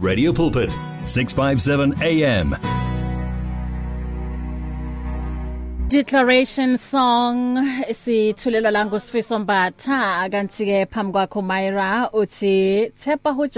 Radio Pulpit 657 AM Declaration song sithulelwa la ngosifiso mbatha. Kanti ke phambi kwakho Myra uthi Thepa hu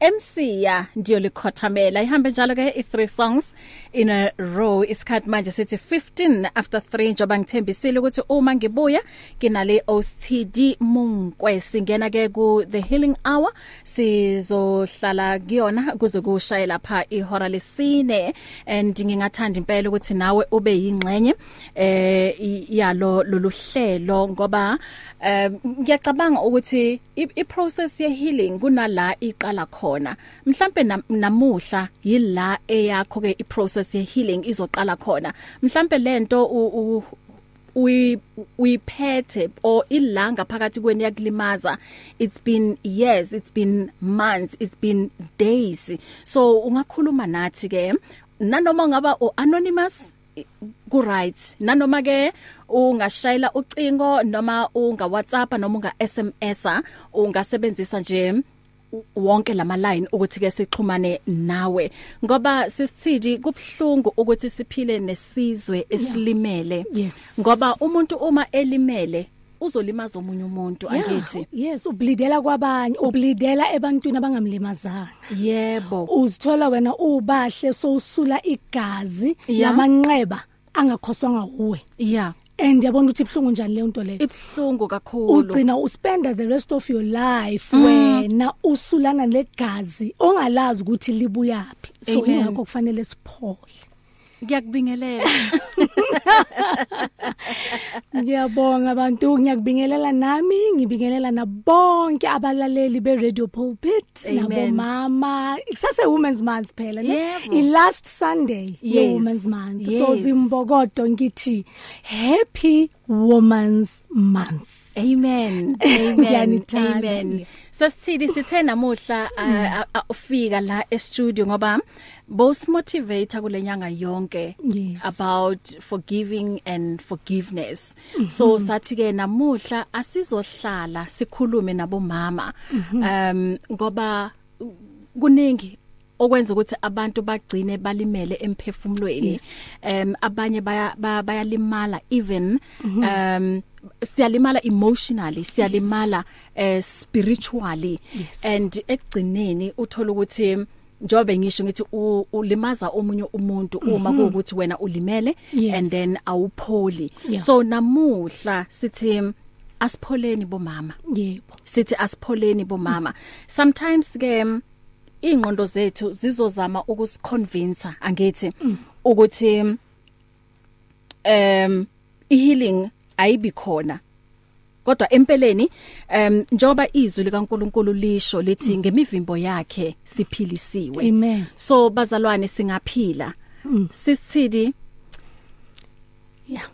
MCya ndiyo likhothamela ihambe njalo ke i3 songs in a row. Isikhathi manje sithi 15 after 3 njoba ngithembisile ukuthi uma ngibuya kinale OSTD Munkwe singena ke ku the healing hour sizohlala kuyona kuze kushayela pha ihora lesine. And ngingathanda impela ukuthi nawe ube yingxenye eh yalo loluhlelo ngoba um ngiyacabanga ukuthi i process ye healing kunala iqala khona. Mhlambe namuhla yila eyakho ke i process ye healing izoqala khona mhlambe lento uyi uyiphethe or ilanga phakathi kweni yakulimaza it's been years it's been months it's been days. So ungakhuluma nathi ke nanoma ngaba anonymous ku right nanoma ke ungashayela ucingo noma unga WhatsApp noma unga SMS ungasebenzisa nje wonke lama line ukuthi ke sixhumane nawe. Ngoba sisithidi kubhlungu ukuthi siphile nesizwe esilimele. Yes. Ngoba umuntu uma elimele uzolimaza omunye umuntu angithi. Yes ublidela kwabanye ublidela ebantwini abangamlimazanga yebo. Uzithola wena ubahle sowusula igazi Yeah. lamanxeba angakhoswanga uwe. Yeah. And yabona ukuthi ibhlungu njani leyo nto leyo? Ibhlungu kakhulu. Ugcina uspenda the rest of your life Mm. wena usulana legazi ongalazi ukuthi libuyapi so Amen. ingakho kufanele siphole. Ngiyakubingelela. ngiyabonga abantu ngiyakubingelela nami ngibingelela nabonke abalaleli be Radio Pulpit Amen. nabomama kusase women's month phela ne Yebo. i last sunday ye Yes. women's month so Yes. zimbokodo ngithi happy women's month Amen. Amen. Ngiyanithanda. Amen. Sasithidi sithe namuhla ufika la e studio ngoba both motivator kulenyanga yonke Yes. about forgiving and forgiveness. So sathi ke namuhla asizohlala sikhulume nabomama. Um ngoba kuningi okwenza ukuthi abantu bagcine balimele emphefumulweni. Um abanye baya ba- bayalimala even um siyalimala emotionally siyalimala uh, spiritually. And ekugcineni uthola ukuthi njobe ngisho ngithi ulimaza omunye umuntu uma kuukuthi wena ulimele and then awupholi. So namuhla sithi asipholeni bomama. Yebo. Sithi asipholeni bomama. Sometimes ke ingqondo zethu zizozama ukusiconvince angithi ukuthi mm, um healing ayibi khona. Kodwa empeleni um njoba izwi likaNkuluNkulu lisho lithi ngemivimbo yakhe siphilisiwe. Amen. So bazalwane singaphila. Sisithidi yeah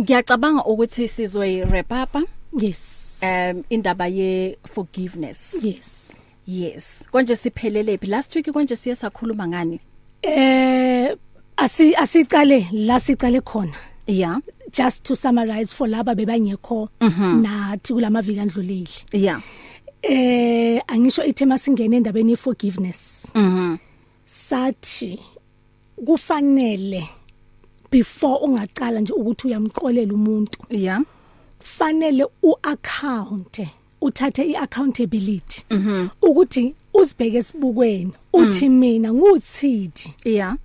ngiyacabanga ukuthi sizoyi wrap up yes. Um indaba ye forgiveness yes. Yes. Konje siphelele phi last week konje siye sakhuluma ngani? Eh asi asicale la sicale khona. Yeah just to summarize for laba bebangekho nathi kulamaviki andlulile. Yeah eh angisho ithema singene endabeni ye forgiveness mhm. sathi kufanele before ungaqala nje ukuthi uyamqolela umuntu yeah fanele uaccount uthathe iaccountability. Ukuthi uzibheke esibukweni uthi mina nguthidi yeah.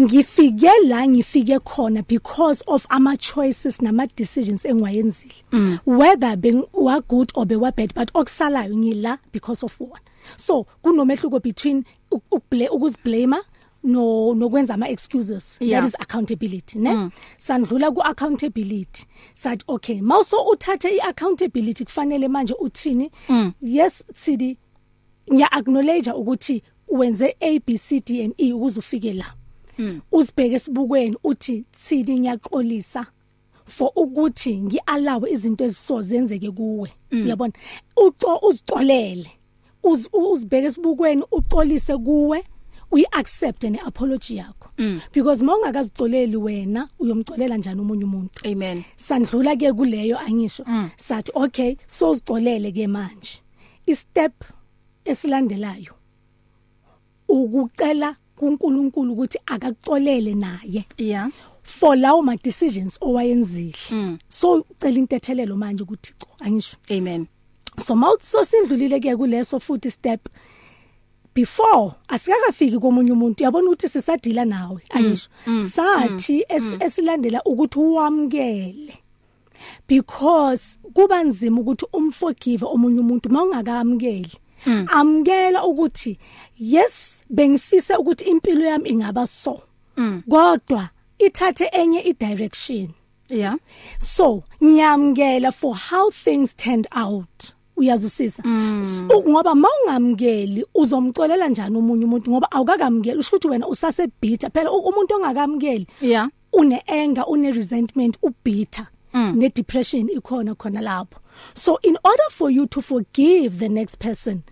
Ngifike la ngifike khona because of ama choices nama decisions engwayenzile whether bewa good or bewa bad but okusalayo ngila because of one so kunomehluko between uk- ukubla- ukuzblame no nokwenza ama excuses. Yeah. that is accountability ne? Sandlula ku accountability. Sathi okay mawuso uthathe i accountability kufanele manje uthini? Yes sidi ngiya acknowledge ukuthi wenze A B C D and E ukuze ufike la. Uzibheke esibukweni uthi sidi ngiyaxolisa for ukuthi ngialawe izinto ezisozenzeke kuwe. Uyabona? Uco uzixolele Uz- uzibheke esibukweni uxolise kuwe. Uyiaccept ne apology yakho because mawungakazicoleli wena uyomcolela njani umunye umuntu? Amen. Sandlula ke kuleyo angisho. Sathi okay so uzicolele ke manje. I step esilandelayo ukucela kuNkulunkulu ukuthi akakucolele naye. Yeah. For lawo ma decisions owayenzile. Mm. so ucela intethelelo manje ukuthi angisho. Amen. So mawuso sindlulile ke kuleso futhi step before asikakafiki komunye umuntu uyabona ukuthi sisadila nawe angisho sathi es- esilandela ukuthi uwamkele because kuba nzima ukuthi umforgive omunye umuntu mawungakamkeli amkela ukuthi yes bengifisa ukuthi impilo yami ingaba so kodwa ithathe enye i-direction. Yeah. So ngiyamkela for how things turned out. Uyazwisisa. So, ngoba mawungamkeli uzomcolela njani umunye umuntu? Ngoba awukakamkeli usho ukuthi wena usase bitter phela u- umuntu ongakamkeli yeah. une anger une resentment ubitter ne depression ikhona khona lapho. So in order for you to forgive the next person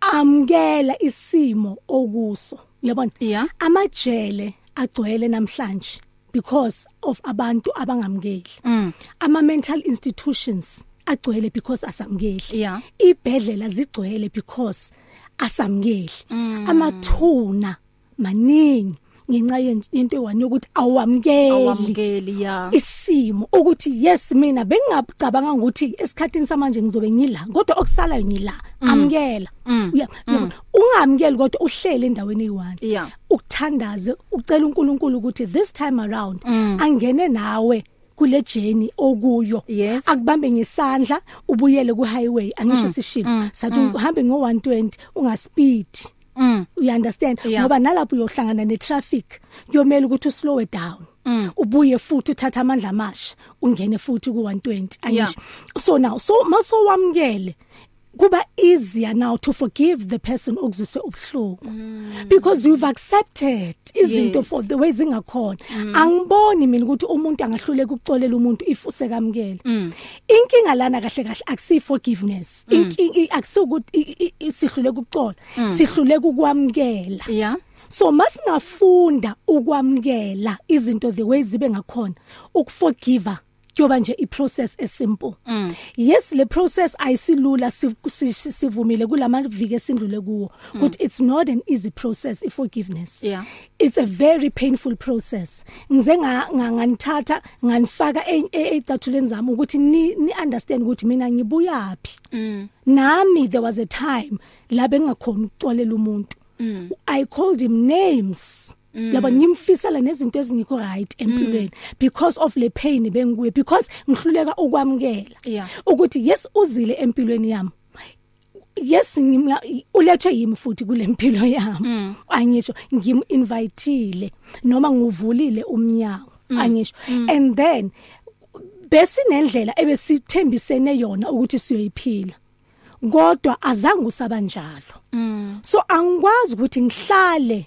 amkela isimo okuso. Uyabona Yeah. amajele agcwele namhlanje because of abantu abangamkeli Mm. ama mental institutions agcwele because asamkeli Yeah. ibhedlela zigcwele because asamkeli Mm. amathuna maningi ngenxa yen- yento ewani yokuthi awamkeli awamkeli yeah. Isimo ukuthi yes mina bengingacabanga ukuthi esikhatini samanje ngizobe ngila kodwa okusalayo ngila amkela uya yabona, ungamkeli kodwa uhlele endaweni eyi1 Yeah. ukuthandaze ucela uNkulunkulu ukuthi this time around angene nawe kule journey okuyo Yes. akubambe ngesandla ubuyele ku highway angisho sishilo sathi uhambe ngo 120 ungaspeed mm you understand Yeah. ngoba nalapho uyohlangana netraffic kuyomela ukuthi uslow down Mm. ubuye futhi uthatha amandla amasha ungene futhi ku 120 Yeah. angisho so now so maso wamkele kuba easier now to forgive the person okuzwise ubhlungu because you've accepted izinto Yes. for the way zingakhona. Angiboni mina ukuthi umuntu angahluleka ukucolela umuntu if usekamkela inkinga lana kahle kahle akusi forgiveness. Inkinga akusikuthi sihluleka ukucola sihluleka ukwamkela yeah. So masingafunda ukwamkela izinto the way zibe ngakhona ukuforgive kuyoba nje iprocess esimple yes le process ayisilula si- si- sivumile kulamaviki esindlule kuwo ukuthi it's not an easy process iforgiveness Yeah. it's a very painful process. Ngize nga- nga- nganithatha nganifaka e- e- ecathuleni zami ukuthi ni ni understand ukuthi mina ngibuyapi nami there was a time la bengakhona ukucolela umuntu. I called him names. Yabo ngimfisela nezinto ezingikho right empilweni. Because of le pain bengikuye because ngihluleka ukwamkela ukuthi yes uzile empilweni yami. Yes ulethwe yimi futhi kule mpilo yami. Angisho ngiminvitile noma nguvulile umnyango. Angisho. And then bese nendlela ebesithembisene yona ukuthi siyoyiphila. Kodwa azange usaba njalo. So angikwazi ukuthi ngihlale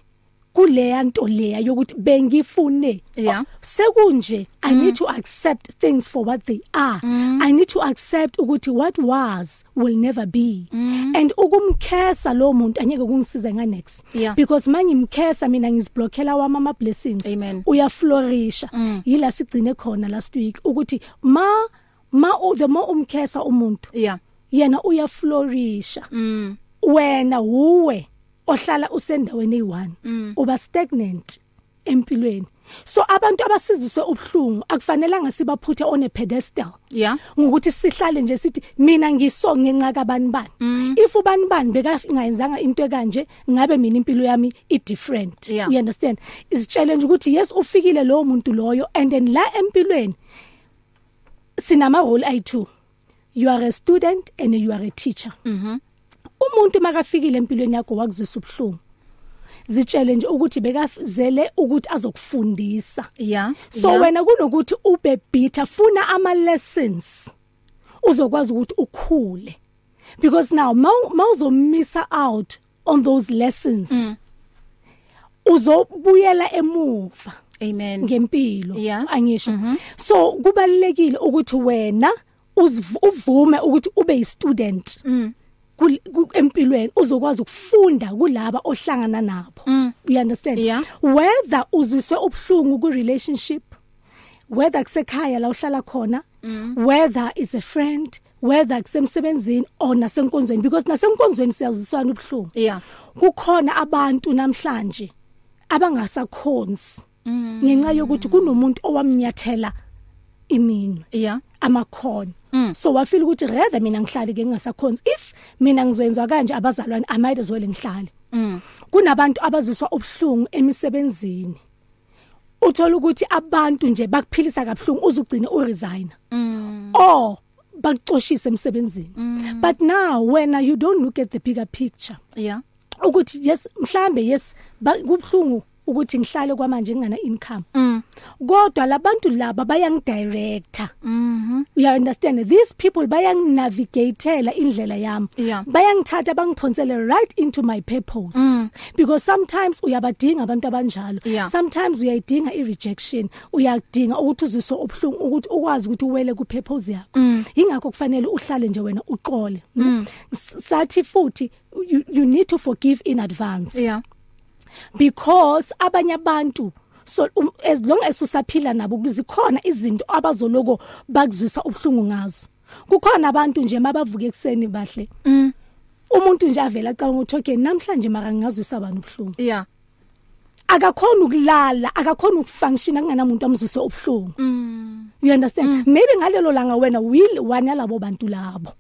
kuleya nto leya yokuthi bengifune. Yeah. sekunje i need to accept things for what they are. I need to accept ukuthi what was will never be. And ukumkhesa lo muntu anyeke kungisiza nga next. Yeah. because mangimkhesa mina ngiziblockela wama ama blessings. Amen. uyaflourisha yila sigcine khona last week ukuthi ma ma u- the more umkhesa umuntu yeah. yena uyaflourisha mm. Wena uwe. Ohlala usendaweni eyi1 Mm. uba stagnant empilweni. So abantu abasiziswe ubhlungu akufanelanga sibaphuthe on a pedestal. Yeah. Ngokuthi sihlale nje sithi mina ngiso ngenxa kabani bani. Mm. if ubani bani bekangayenzanga into ekanje ngabe mina impilo yami i different Yeah. you understand? Is challenge ukuthi yes ufikile lo muntu loyo and then la empilweni sinama role ayi2 you are a student and you are a teacher. Mhm umuntu makafikile empilweni yakho wakuzwisa ubhlungu zitshele nje ukuthi bekazele ukuthi azokufundisa yeah so yeah. wena kunokuthi ube bitter funa ama lessons uzokwazi ukuthi ukhule because now mawuzomisa out on those lessons Mm. uzobuyela emuva amen ngempilo Yeah. angisho so kubalekile ukuthi wena uvume ukuthi ube yistudent Mm. Kul- ku- empilweni uzokwazi ukufunda kulaba ohlangana nabo. You understand? Yeah. whether uziswe ubhlungu ku relationship whether kusekhaya la uhlala khona whether it's a friend whether kusemsebenzini or nasenkonzweni because nasenkonzweni siyaziswana ubhlungu yeah. Kukhona abantu namhlanje abangasakhonzi ngenxa yokuthi kunomuntu owamnyathela imini yeah. amakhono. Mm. so wafila ukuthi rather mina ngihlale ke ngingasakhonzi. If mina ngizenzwa kanje abazalwane i might as well ngihlale. Mm. Kunabantu abaziswa ubuhlungu emisebenzini. Uthola ukuthi abantu nje bakuphilisa kabuhlungu uzugcine uresign mm. Or bakuxoshise emsebenzini. Mm. but now when you don't look at the bigger picture. Yeah. Ukuthi yes mhlambe yes ba- kubhlungu ukuthi ngihlale kwamanje ngingana income. Mm. Kodwa labantu laba bayangidirector mhm you understand? These people bayanginavigatela indlela yami. Yeah. bayangithatha bangiphonsele right into my purpose. Mm. because sometimes uyabadinga abantu abanjalo. Yeah. sometimes uyayidinga i-rejection. Uyadinga ukuthi uzise ubhlungu ukuthi ukwazi ukuthi uwele ku-purpose yakho. Mm. ingakho kufanele uhlale nje wena uqole. Mm. sathi futhi you, you need to forgive in advance. Yeah. Because abanye abantu so um, as long as usaphila nabo kuzikhona izinto abazoloko bakuzwisa ubhlungu ngazo. Kukhona abantu nje mabavuka ekseni bahle. Mm. Umuntu nje avela acabanga ukuthi okay namhlanje maka ngingazwisa abantu ubhlungu yeah. Akakhona ukulala akakhona ukufunction akunganamuntu amzwise ubhlungu mm. You understand? Mm. maybe ngalelo langa wena will one yalabo bantu labo.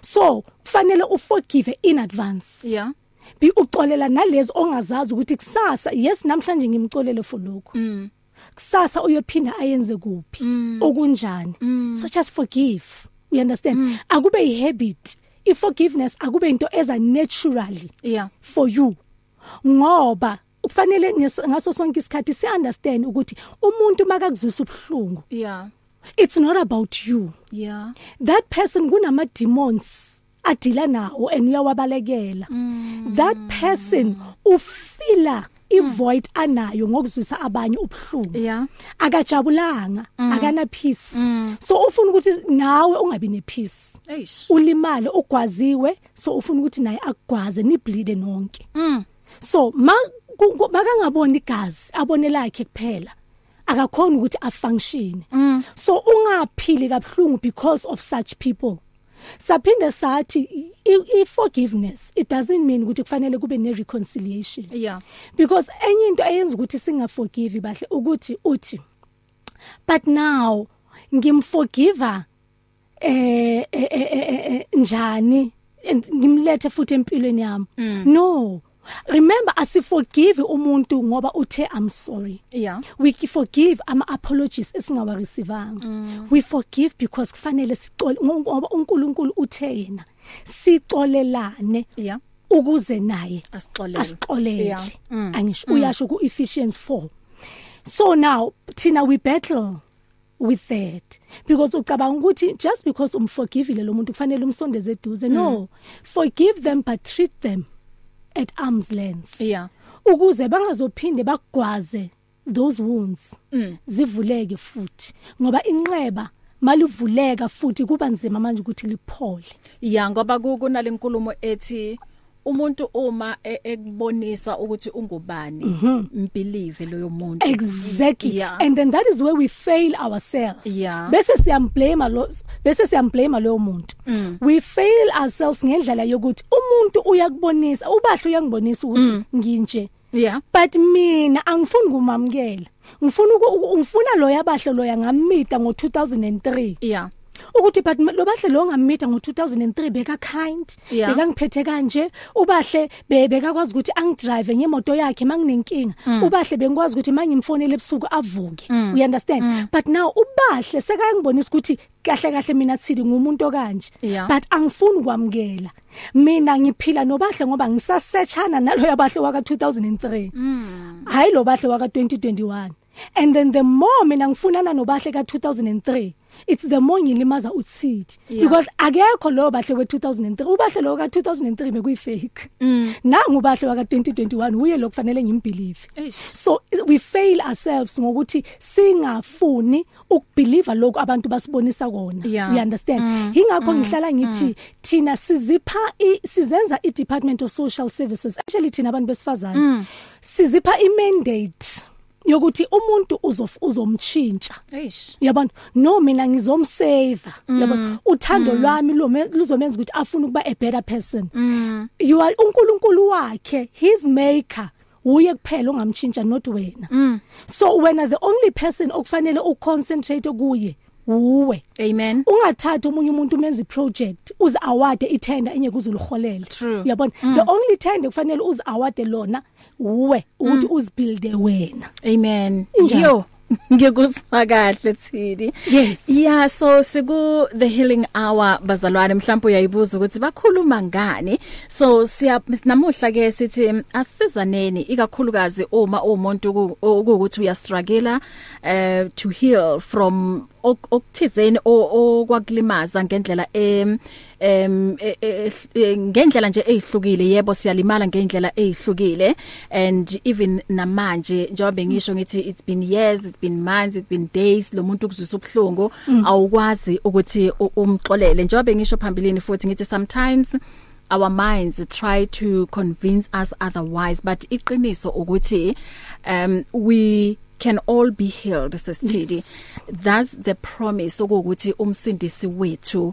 So kufanele uforgive in advance. Yeah. Bi uxolela nalezi ongazazi ukuthi kusasa yes namhlanje ngimxolele for lokho mm. Kusasa uyophinda ayenze kuphi? Okunjani? So just forgive. You understand? Akube ihabit iforgiveness akube into eza naturally yeah. for you. Ngoba kufanele nges- ngaso sonke isikhathi si understand ukuthi umuntu makakuzwisa ubhlungu yeah. it's not about you. Yeah. That person kunama demons adila nawo and uyawabalekela. That person ufila ivoid anayo ngokuzwisa abanye ubhlungu yeah. Akajabulanga akana peace. So ufuna ukuthi nawe ungabi ne peace. Eish. Ulimale ugwaziwe so ufuna ukuthi naye akugwaze ni bleed nonke. Mm. So ma ku- ku- makangaboni igazi abone lakhe kuphela akakhona ukuthi afunction so ungaphili kabhlungu because of such people. Saphinde sathi i- i-forgiveness it doesn't mean ukuthi kufanele kube ne reconciliation yeah. Because enye into eyenza ukuthi singaforgive bahle ukuthi uthi but now ngimforgiva eh eh, eh, eh, njani? Ngimlethe futhi empilweni yami. No. Remember asiforgive umuntu ngoba uthe i'm sorry. Yeah. We forgive ama apologies esingawa receivanga we forgive because kufanele sicole ngoba uNkulunkulu uthe yena sicolelane yeah. ukuze naye asixolele. asixolele. Yeah. Mm. angisho uyasho ku Ephesians 4 so now thina we battle with that because ucabanga ukuthi just because umforgivile lo muntu kufanele umsondeze eduze. No. Forgive them but treat them at arm's length. Yeah. Ukuze bangazophinde bagwaze those wounds Mm. zivuleke futhi. Ngoba inxeba malivuleka futhi kuba nzima manje ukuthi liphole. Ya ngoba ku- kunalenkulumo ethi umuntu uma e- ekubonisa ukuthi ungubani mbelieve loyo muntu. Exactly. Yeah. and then that is where we fail ourselves. Yeah. bese siyamblame lo bese siyamblame lo muntu. We fail ourselves ngendlela yokuthi umuntu uyakubonisa ubahle uyangibonisa ukuthi nginje. Yeah. But mina angifuni kumamkela ngifuna uku- ngifuna lo yabahle lo yangamita ngo2003 yeah. Ukuthi but lo bahle lo ngamitha ngo2003 beka kind Yeah. beka ngiphethe kanje. Ubahle be- bekakwazi ukuthi angidrive ngemoto yakhe manginenkinga ubahle bengikwazi ukuthi mangimfonele ebusuku avuke. You understand? But now ubahle sekayangibonisa ukuthi kahle kahle mina thili ngumuntu okanje. Yeah. but angifuni kwamkela mina ngiphila nobahle ngoba ngisasearchana nalo yabahle waka 2003 hayi lo bahle waka 2021 and then the more mina ngifunana nobahle ka 2003 it's the more ngilimaza utsidi. Yeah. because akekho lo bahle we 2003 ubahle lo ka 2003 bekuyifake. Nangu bahle waka 2021 uye lokufanele ngimbelieve Eish. so we fail ourselves ngokuthi singafuni ukubelieve lokho abantu basibonisa kona. Yeah. you understand? Ingakho ngihlala ngithi thina sizipha i- sizenza i department of social services actually thina abantu besifazane. Sizipha i mandate yokuthi umuntu uzof uzomchintsha eish. Yabona? No mina ngizomsave yabona? Uthando lwami lume- luzomenza ukuthi afune ukuba a better person. You are uNkulunkulu wakhe his maker uye kuphela ongamchintsha not wena. So wena the only person okufanele uconcentrate kuye uwe amen. Ungathatha omunye umuntu umenza iproject uze award itender enye kuzuliholela True. yabona the only tender kufanele uze award lona uwe ukuthi uzibuilde wena. Amen. Injani? yo ngikuzwa kahle thidi. Yes. yeah so siku the healing hour bazalwane mhlawumbe uyayibuza ukuthi bakhuluma ngani? So siya namuhla ke sithi mm, asizaneni ikakhulukazi uma umuntu ku- ukuthi uya struggle uh, to heal from ok- okuthizeni okwakulimaza ngendlela em e- e- e- ngendlela nje ezihlukile yebo siyalimala ngendlela ezihlukile and even namanje njengoba bengisho ngithi it's been years it's been months it's been days lo muntu ukuzwisa ubhlungu awukwazi ukuthi umxolele. Njengoba bengisho phambilini futhi ngithi sometimes our minds try to convince us otherwise. But iqiniso ukuthi um we can all be healed sesithidi yes. that's the promise ukuthi umsindisi wethu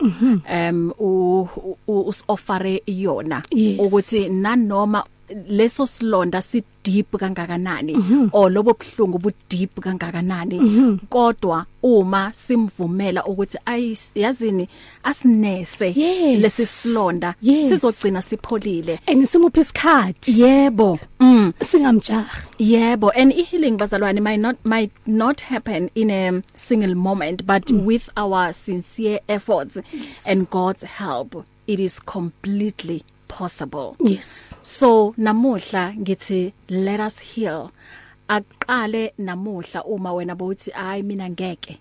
um u- u- usoffere yona Yes. ukuthi nanoma leso silonda si deep kangakanani or lobo bhlungu bu deep kangakanani kodwa uma simvumela ukuthi ayazini asinese Yes. lesi silonda Yes. sizogcina sipholile. And simuphi isikhathi? Yebo. Mm. Singamjahi Yebo. And i healing bazalwane might not might not happen in a single moment but mm. with our sincere efforts yes. and God's help it is completely possible. yes. So namuhla ngithi let us heal. Aqale namuhla uma wena bothi ay mina ngeke.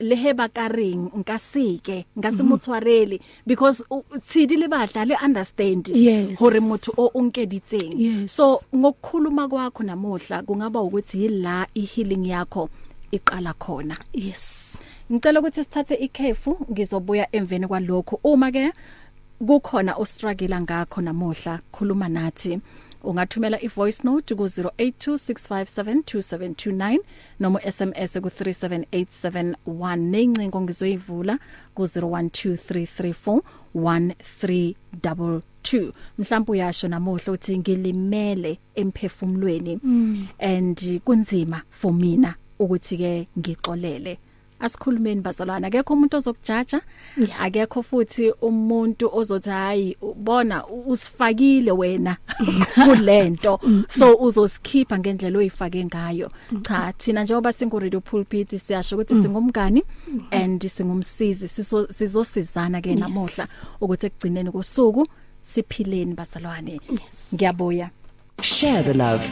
leheba karing nkasike ngasimuthwareli because u- tshidi le batla le understand hore motho o onkeditseng. So ngokukhuluma kwakho namuhla kungaba ukuthi yila i healing yakho iqala khona. Yes. Ngicela ukuthi sithathe ikhefu ngizobuya emveni kwalokho uma ke kukhona ostruggle ngakho namuhla khuluma nathi. Ungathumela ivoice note ku 0826572729 noma SMS ku 37871 nencingo ngizoyivula ku 0123341322 mhlawumbe uyasho namuhla uthi ngilimele emphefumulweni and kunzima for mina ukuthi ke ngixolele. Asikhulumeni bazalwana akekho umuntu ozokujaja Yeah. akekho futhi umuntu ozothi hayi ubona usifakile wena kulento. So uzosikhipha ngendlela oyifake ngayo. Cha thina njengoba singu radio pulpit siyasho ukuthi singumngani and singumsizi. Siso- sizosizana ke namuhla ukuthi ekugcineni kosuku siphileni bazalwane. Ngiyabuya. Share the love.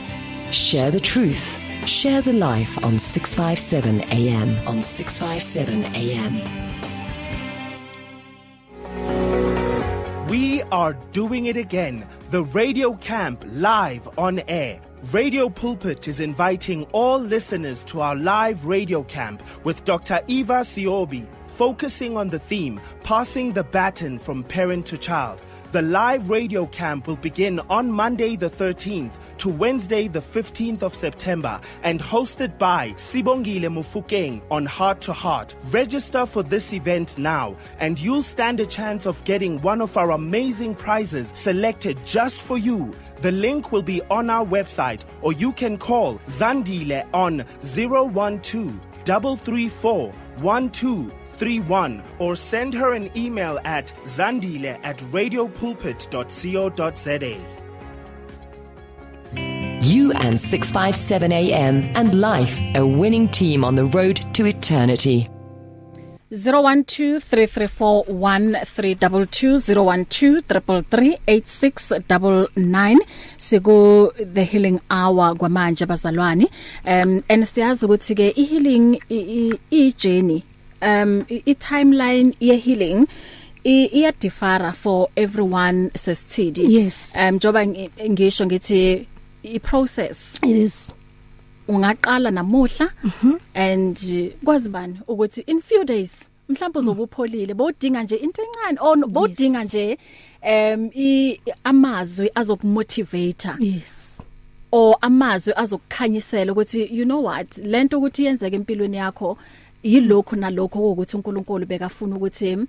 Share the truth. Share the life on 657 AM. On 657 AM. We are doing it again. The Radio Camp live on air. Radio Pulpit is inviting all listeners to our live radio camp with Dr. Eva Siobi, focusing on the theme Passing the Baton from Parent to Child. The live radio camp will begin on Monday the 13th to Wednesday the 15th of September and hosted by Sibongile Mufukeng on Heart to Heart. Register for this event now and you'll stand a chance of getting one of our amazing prizes selected just for you. The link will be on our website or you can call Zandile on 012 334 1231 or send her an email at zandile at radiopulpit.co.za. You and 657 AM and life, a winning team on the road to eternity. 0123341322 siku the healing hour kwamanje bazalwane um and siyazi ukuthi ke i healing i journey um i timeline ye healing i- iya differ for everyone sesithidi Yes. um joba ngi- ngisho ngithi i process. It is. Ungaqala namuhla and uh, kwazi bani ukuthi in few days mhlawumbe uzobupholile bowudinga nje into encane or bowudinga nje um i amazwi azokumotivator yes. Or amazwi azokukhanyisela ukuthi you know what lento ukuthi yenzeke empilweni yakho yilokho nalokho ukuthi uNkulunkulu bekafuna ukuthi um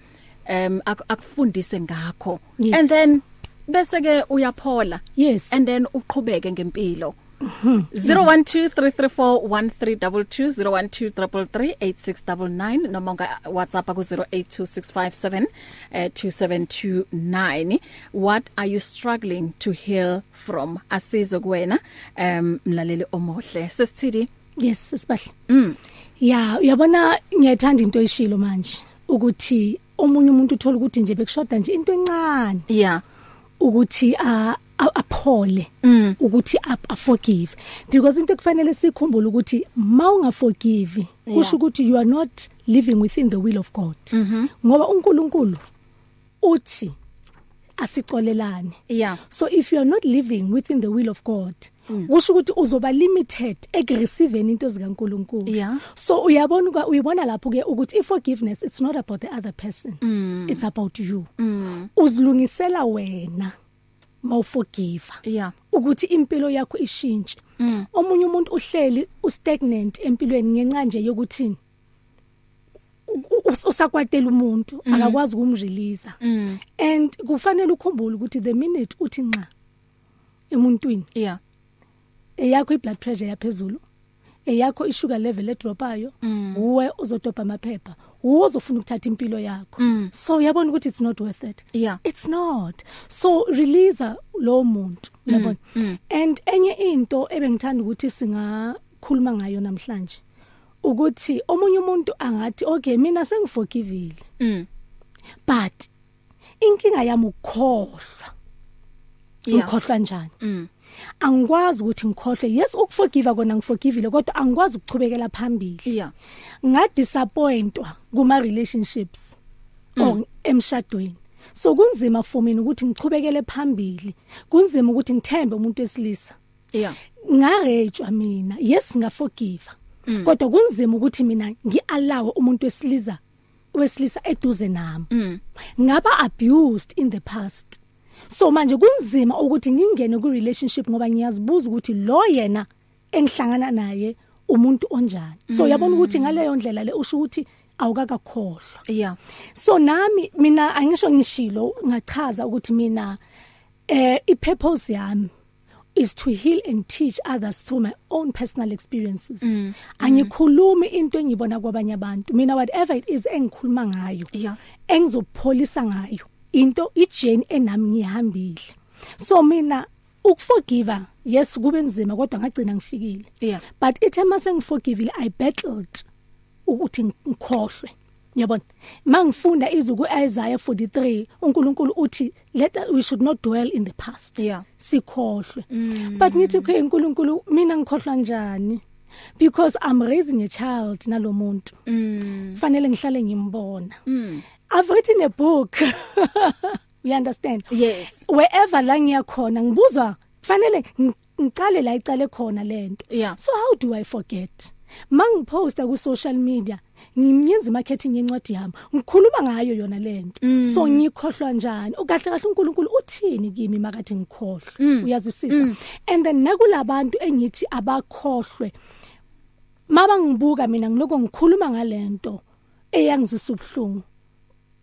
ak akufundise ngakho Yes. and then bese ke uyaphola Yes. and then uqhubeke ngempilo Mhm. 0123341322 0123338699 noma nga WhatsApp ku 0826572729 what are you struggling to heal from asizwe kuwena um mlaleli omohle sesithidi yes sibahle mm. Ya uyabona ngiyathanda into eshilo manje ukuthi omunye umuntu uthola ukuthi nje bekushoda nje into encane. Yeah ukuthi a a- aphole Mm. ukuthi a a forgive because into ekufanele sikhumbule ukuthi mawungaforgive kusho ukuthi you are not living within the will of God. Mm-hmm. ngoba uNkulunkulu uthi asicolelane yeah so if you are not living within the will of God. Kusho ukuthi uzoba limited ekureceiving into zikaNkulunkulu. Yeah. so uyabona uyibona lapho ke ukuthi iforgiveness it's not about the other person. Mm. it's about you. Uzilungisela wena mawuforgive yeah. Ukuthi impilo yakho ishintshe. Omunye umuntu uhleli ustagnant empilweni ngenxa nje yokuthini usakwatela umuntu akakwazi ukumrelease and kufanele ukhumbule ukuthi the minute uthi nca emuntwini yeah. Eyakho iblood pressure yaphezulu eyakho isugar level edropayo uwe uzodobha amaphepha uzofuna ukuthatha impilo yakho. So uyabona ukuthi it's not worth it? Yeah. It's not. So release lo muntu uyabona? and enye into ebengithanda ukuthi singakhuluma ngayo namhlanje ukuthi omunye umuntu angathi okay mina sengiforgivile mm. But inkinga yami ukukhohlwa. Yeah. Ngikhohlwa njani? Mm. Angikwazi ukuthi ngikhohle yes ukuforgive kona ngiforgivile kodwa angikwazi ukuchubekela phambili. Yeah ngadisappointwa kuma relationships or emshadweni. So kunzima for mina ukuthi ngichubekele phambili. Kunzima ukuthi ngithembe umuntu wesilisa. Yeah ngarejwa mina. Yes ngaforgive kodwa kunzima ukuthi mina ngiallow umuntu wesilisa wesilisa eduze nami. Mm. Ngaba abused in the past. So manje kunzima ukuthi ngingene ku relationship ngoba ngiyazibuza ukuthi lo yena engihlangana naye umuntu onjani. So uyabona ukuthi ngaleyo ndlela le usho ukuthi awukakakhohlwa. Yeah. So nami mina angisho ngishilo ngachaza ukuthi mina eh ipurpose yami is to heal and teach others through my own personal experiences. Mm. angikhulumi into engibona kwabanye abantu. Mina whatever it is engikhuluma ngayo Yeah. engizopholisa ngayo into ijeni enami ngihambile. So mina ukuforgive yes kube nzima kodwa ngagcina ngifikile. Yeah. but ithe mase ngiforgivile i battled ukuthi ngikhohlwe. Yabona? Mangifunda izuku Isaiah 43 uNkulunkulu uthi let we should not dwell in the past. Yeah. sikhohlwe. But ngithi ke uNkulunkulu mina ngikhohlwa njani? Because i'm raising a child nalomuntu mm. Fanele ngihlale ngimbona. Mm. I've written a book. You understand? Yes. Wherever la ngiyakhona ngibuzwa kufanele ng- ngiqale la icale khona lento Yeah. so how do i forget? Mangiposta ku social media ngimyenza marketing yencwadi yami ngikhuluma ngayo yona lento so ngikhohlwa njani? Ukahle kahle uNkulunkulu uthini kimi makathi ngikhohlwe? Uyazisisa and then nakulabantu engithi abakhohlwe maba ngibuka mina ngiloko ngikhuluma ngalento eyangizwisa ubhlungu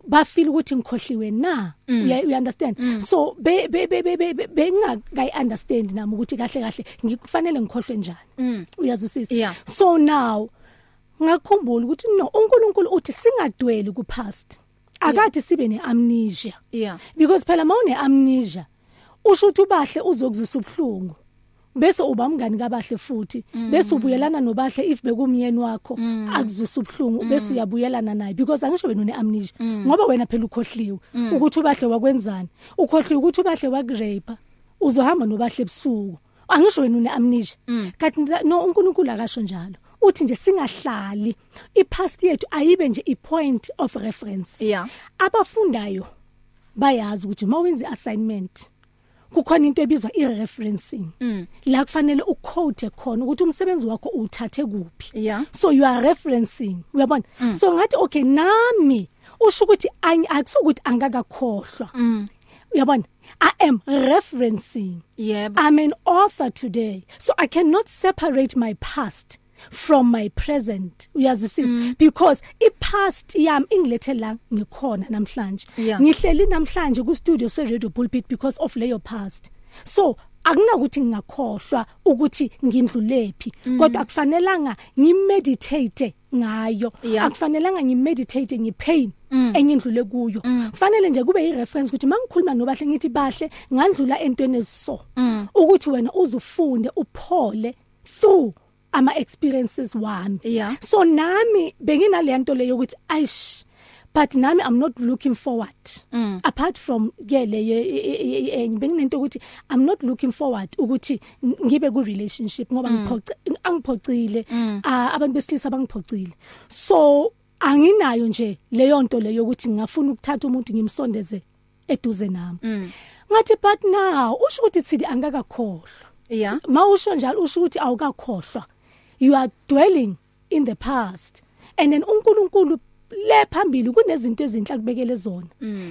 bafeel ukuthi ngikhohliwe na? Uya you understand? So be be be be- be bengakayi understand nami ukuthi kahle kahle ngikufanele ngikhohlwe njani? Uyazwisisa? Yeah. so now ngakhumbula ukuthi no uNkulunkulu uthi singadweli ku past akathi sibe neamnesia. Yeah. Because phela mawune amnesia usho ukuthi ubahle uzokuzwisa ubhlungu bese uba umngani kabahle futhi? Bese ubuyelana nobahle if bekumyeni wakho. Akuzwisa ubhlungu bese uyabuyelana naye. Because angisho wena une amnesia. Ngoba wena phela ukhohliwe. Ukuthi ubahle wakwenzani? Ukhohliwe ukuthi ubahle wakurape uzohamba nobahle ebusuku. Angisho wena une amnesia. Kanti nza- no uNkulunkulu akasho njalo. Uthi nje singahlali ipast yethu ayibe nje ipoint of reference. Yeah. abafundayo bayazi ukuthi mawenza assignment kukhona into ebizwa i-referencing. La kufanele uquote khona ukuthi umsebenzi wakho uthathe kuphi. Yeah. so you are referencing. Uyabona? So ngathi okay nami usho ukuthi ani akusukuthi angakakhohlwa. Uyabona? I am referencing. Yebo. I'm an author today. So I cannot separate my past from my present. Uyazisisa mm. because ipast yami ingilethe la ngikhona namhlanje. Yeah. ngihleli namhlanje ku studio se radio pulpit because of leyo past. So akunakuthi ngingakhohlwa ukuthi ngindlulephi kodwa akufanelanga ngimeditate ngayo. Yeah. akufanelanga ngimeditate ngipain engindlule kuyo. Kufanele nje kube ireference ukuthi mangikhuluma nobahle ngithi bahle ngandlula entweni eziso. Ukuthi wena uzufunde uphole through ama experiences wami. Yeah. so nami benginalento leyo ukuthi aish but nami I'm not looking forward. Mm. apart from ke leyo enye benginento ukuthi I'm not looking forward ukuthi n- ngibe ku relationship ngoba ngiphoce angiphocile ah, abantu besilisa bangiphocile so anginayo nje leyo nto leyo ukuthi ngingafuna ukuthatha umuntu ngimsondeze eduze nami. Ngathi but now usho ukuthi thidi angakakhohlwa. Yeah. mawusho njalo usho ukuthi awukakhohlwa. You are dwelling in the past. And then uNkulunkulu le phambili kunezinto ezinhle akubekele zona.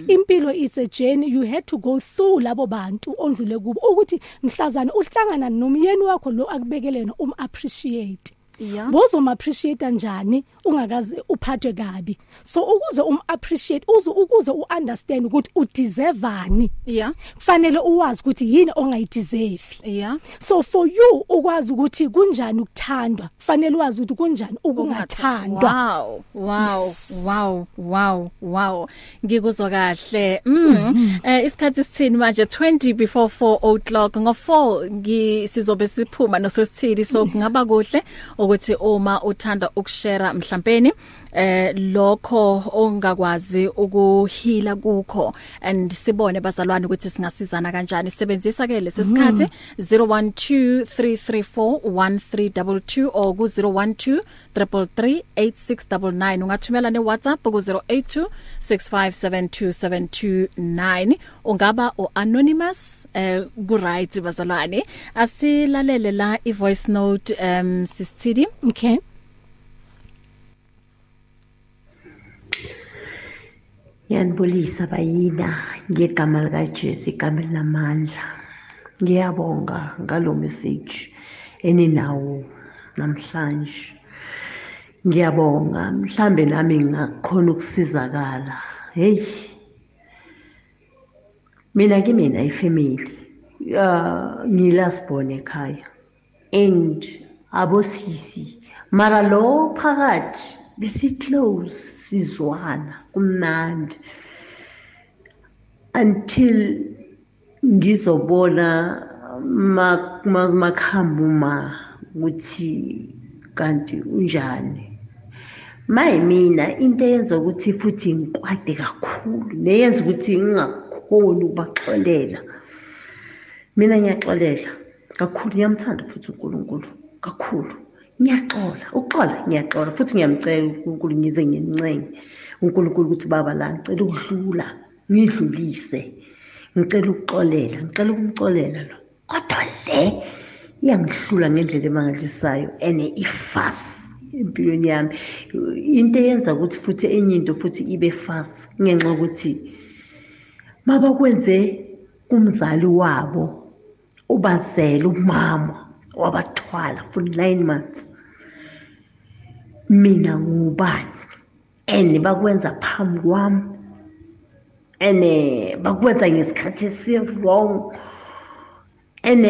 Impilo is a journey. You had to go through labo bantu ondlule kubo. Ukuthi mhlazana uhlangana nomyeni wakho lo akubekele yena um appreciate Yeah. bozoma appreciate kanjani ungakaze uphathwe kabi so ukuze um appreciate uze ukuze uunderstand ukuthi udeserveani Yeah. kufanele uwazi ukuthi yini ongayideserve Yeah. so for you ukwazi ukuthi kunjani ukuthandwa kufanele wazi ukuthi kunjani ukungathandwa Wow, wow, Yes. wow, wow, wow. Ngikuzwa kahle. Mm. Eh isikhathi sithini manje 20 before 4 o'clock ngo 4 ngi sizobe siphuma nosesithili so kungaba kuhle ukuthi uma uthanda ukushare mhlawumbe eh lokho ongakwazi ukuhila kukho and sibone bazalwane ukuthi singasizana kanjani. Sebenzisa ke lesisikhathi 0123341322 or ku 012 3338699 ungathumela ne WhatsApp ku 0826572729 ungaba o anonymous eh ku right bazalwane. Asilalele la i voice note um sisithidi. Okay. Ngiyanibulisa bayina ngegama lika Jesu igama lamandla. Ngiyabonga ngalo message eninawo namhlanje. Ngiyabonga mhlambe nami ngakhona ukusizakala. Hey. Mina kimina ifamily. Uh ngilasibone ekhaya. And abosisi mara lo phakathi besiclose sizwana kumnandi. Until ngizobona makhamba uma ukuthi kanti unjani. Mayimina into eyenza ukuthi futhi ngikwade kakhulu neyenza ukuthi ngingakhoni ukubaxolela. Mina ngiyaxolela kakhulu ngiyamthanda futhi uNkulunkulu kakhulu. Ngiyaxola uxola ngiyaxola futhi ngiyamcela uNkulunkulu ngize ngincenge uNkulunkulu ukuthi baba la ngicela ukudlula ngidlulise ngicela ukuxolela ngicela ukumxolela lo. Kodwa le iyangihlula ngendlela emangalisayo and ifast empilweni yami. Into eyenza ukuthi futhi enye into futhi ibe fast ngenxa ukuthi mabakwenze kumzali wabo ubazele umama wabathwala for 9 months mina ngubani? And bakwenza phambi kwami and bakwenza ngesikhathi esi wrong and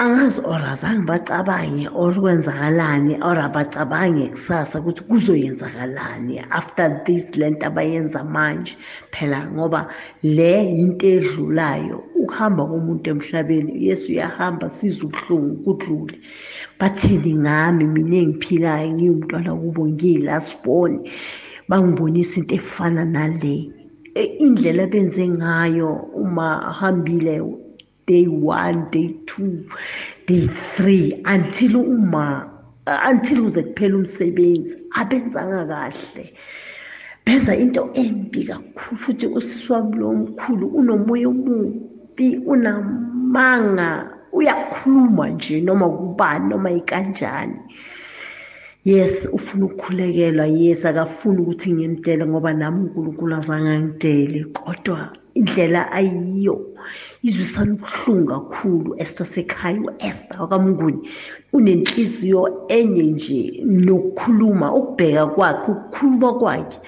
angazi or azange bacabange or kwenzakalani or abacabange kusasa ukuthi kuzoyenzakalani after this lento abayenza manje phela ngoba le into edlulayo. Ukuhamba komuntu emhlabeni Yesu uyahamba sizwe ubuhlungu kudlule. Bathini ngami? Mina engiphilayo ngiyumntwana kubo ngiyilasibone bangibonisa into efana nale E, indlela benze ngayo uma hambile day 1 day 2 day 3 until uma until uze kuphela umsebenzi abenzanga kahle. Benza into embi kakhulu futhi usisi wami lo mkhulu unomoya omubi unamanga uyakhuluma nje noma kubani noma ikanjani. Yes ufuna ukukhulekelwa yes akafuni ukuthi ngimdele ngoba nami uNkulunkulu azange angidele kodwa indlela ayiyo izwisana ubuhlungu kakhulu Esther sekhaya uEsther kaMnguni unenhliziyo enye nje nokukhuluma ukubheka kwakhe ukukhuluma kwakhe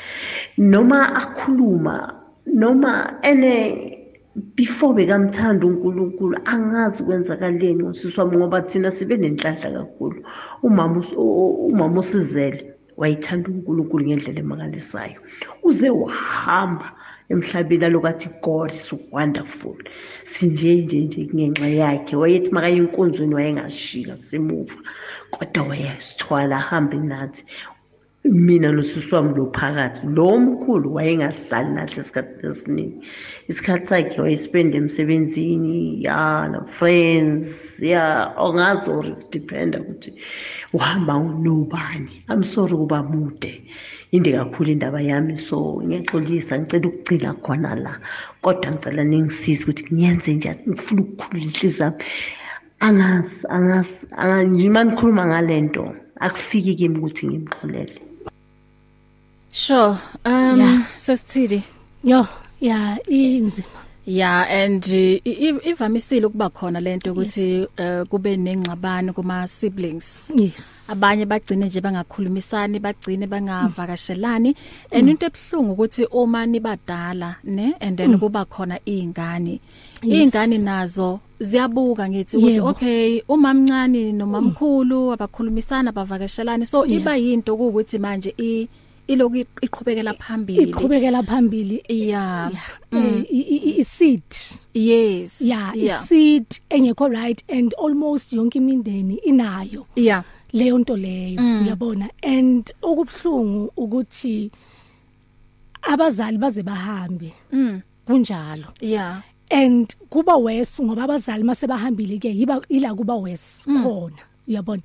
noma akhuluma noma ene before bekamthanda uNkulunkulu angazi kwenzakaleni ngosisi wami ngoba thina sibe nenhlanhla kakhulu. Umama us- u- umama usizele wayithanda uNkulunkulu ngendlela emangalisayo. Uze wahamba emhlabeni alokathi God is wonderful. Sinje nje nje ngenxa yakhe. Wayethi makaye enkonzweni wayengashika semuva kodwa wayesithwala ahambe nathi. Mina nosisi wami lo phakathi lo mkhulu wayengahlali nathi esikhathini esiningi. Isikhathi sakhe wayespenda emsebenzini ya na-friends ya ongazi or dependa ukuthi uhamba nobani. I'm sorry kuba mude. Inde kakhulu indaba yami so ngiyaxolisa ngicela ukugcina khona la. Kodwa ngicela ningisize ukuthi ngiyenze njani ngifuna ukukhulula inhliziyo yami. Angazi angazi anga- nje uma nikhuluma ngale nto akufiki kimi ukuthi ngimxolele. Sure. Um Yeah. sesithidi. yo ya inzima. Yeah and uh, ivamisile ukuba khona lento ukuthi uh, kube nengxabano kuma siblings. yes. Abanye bagcine nje bangakhulumisani bagcine bangavakashelani. And into ebhlungu ukuthi uma nibadala ne and then kuba khona izingane izingane nazo ziyabuka ngithi ukuthi okay umamncane nomamkhulu abakhulumisana bavakashelani so iba yinto ukuthi manje i iloku iqhubekela phambili. iqhubekela phambili yeah. Eh, i- iseed yes. Yeah. iseed engekho right and almost yonke imindeni inayo. Yeah. Leyo nto leyo uyabona? And okubhlungu ukuthi abazali baze bahambe. Mm. Kunjalo. Yeah. And kuba worse ngoba abazali mase bahambile ke yiba ila kuba worse khona uyabona?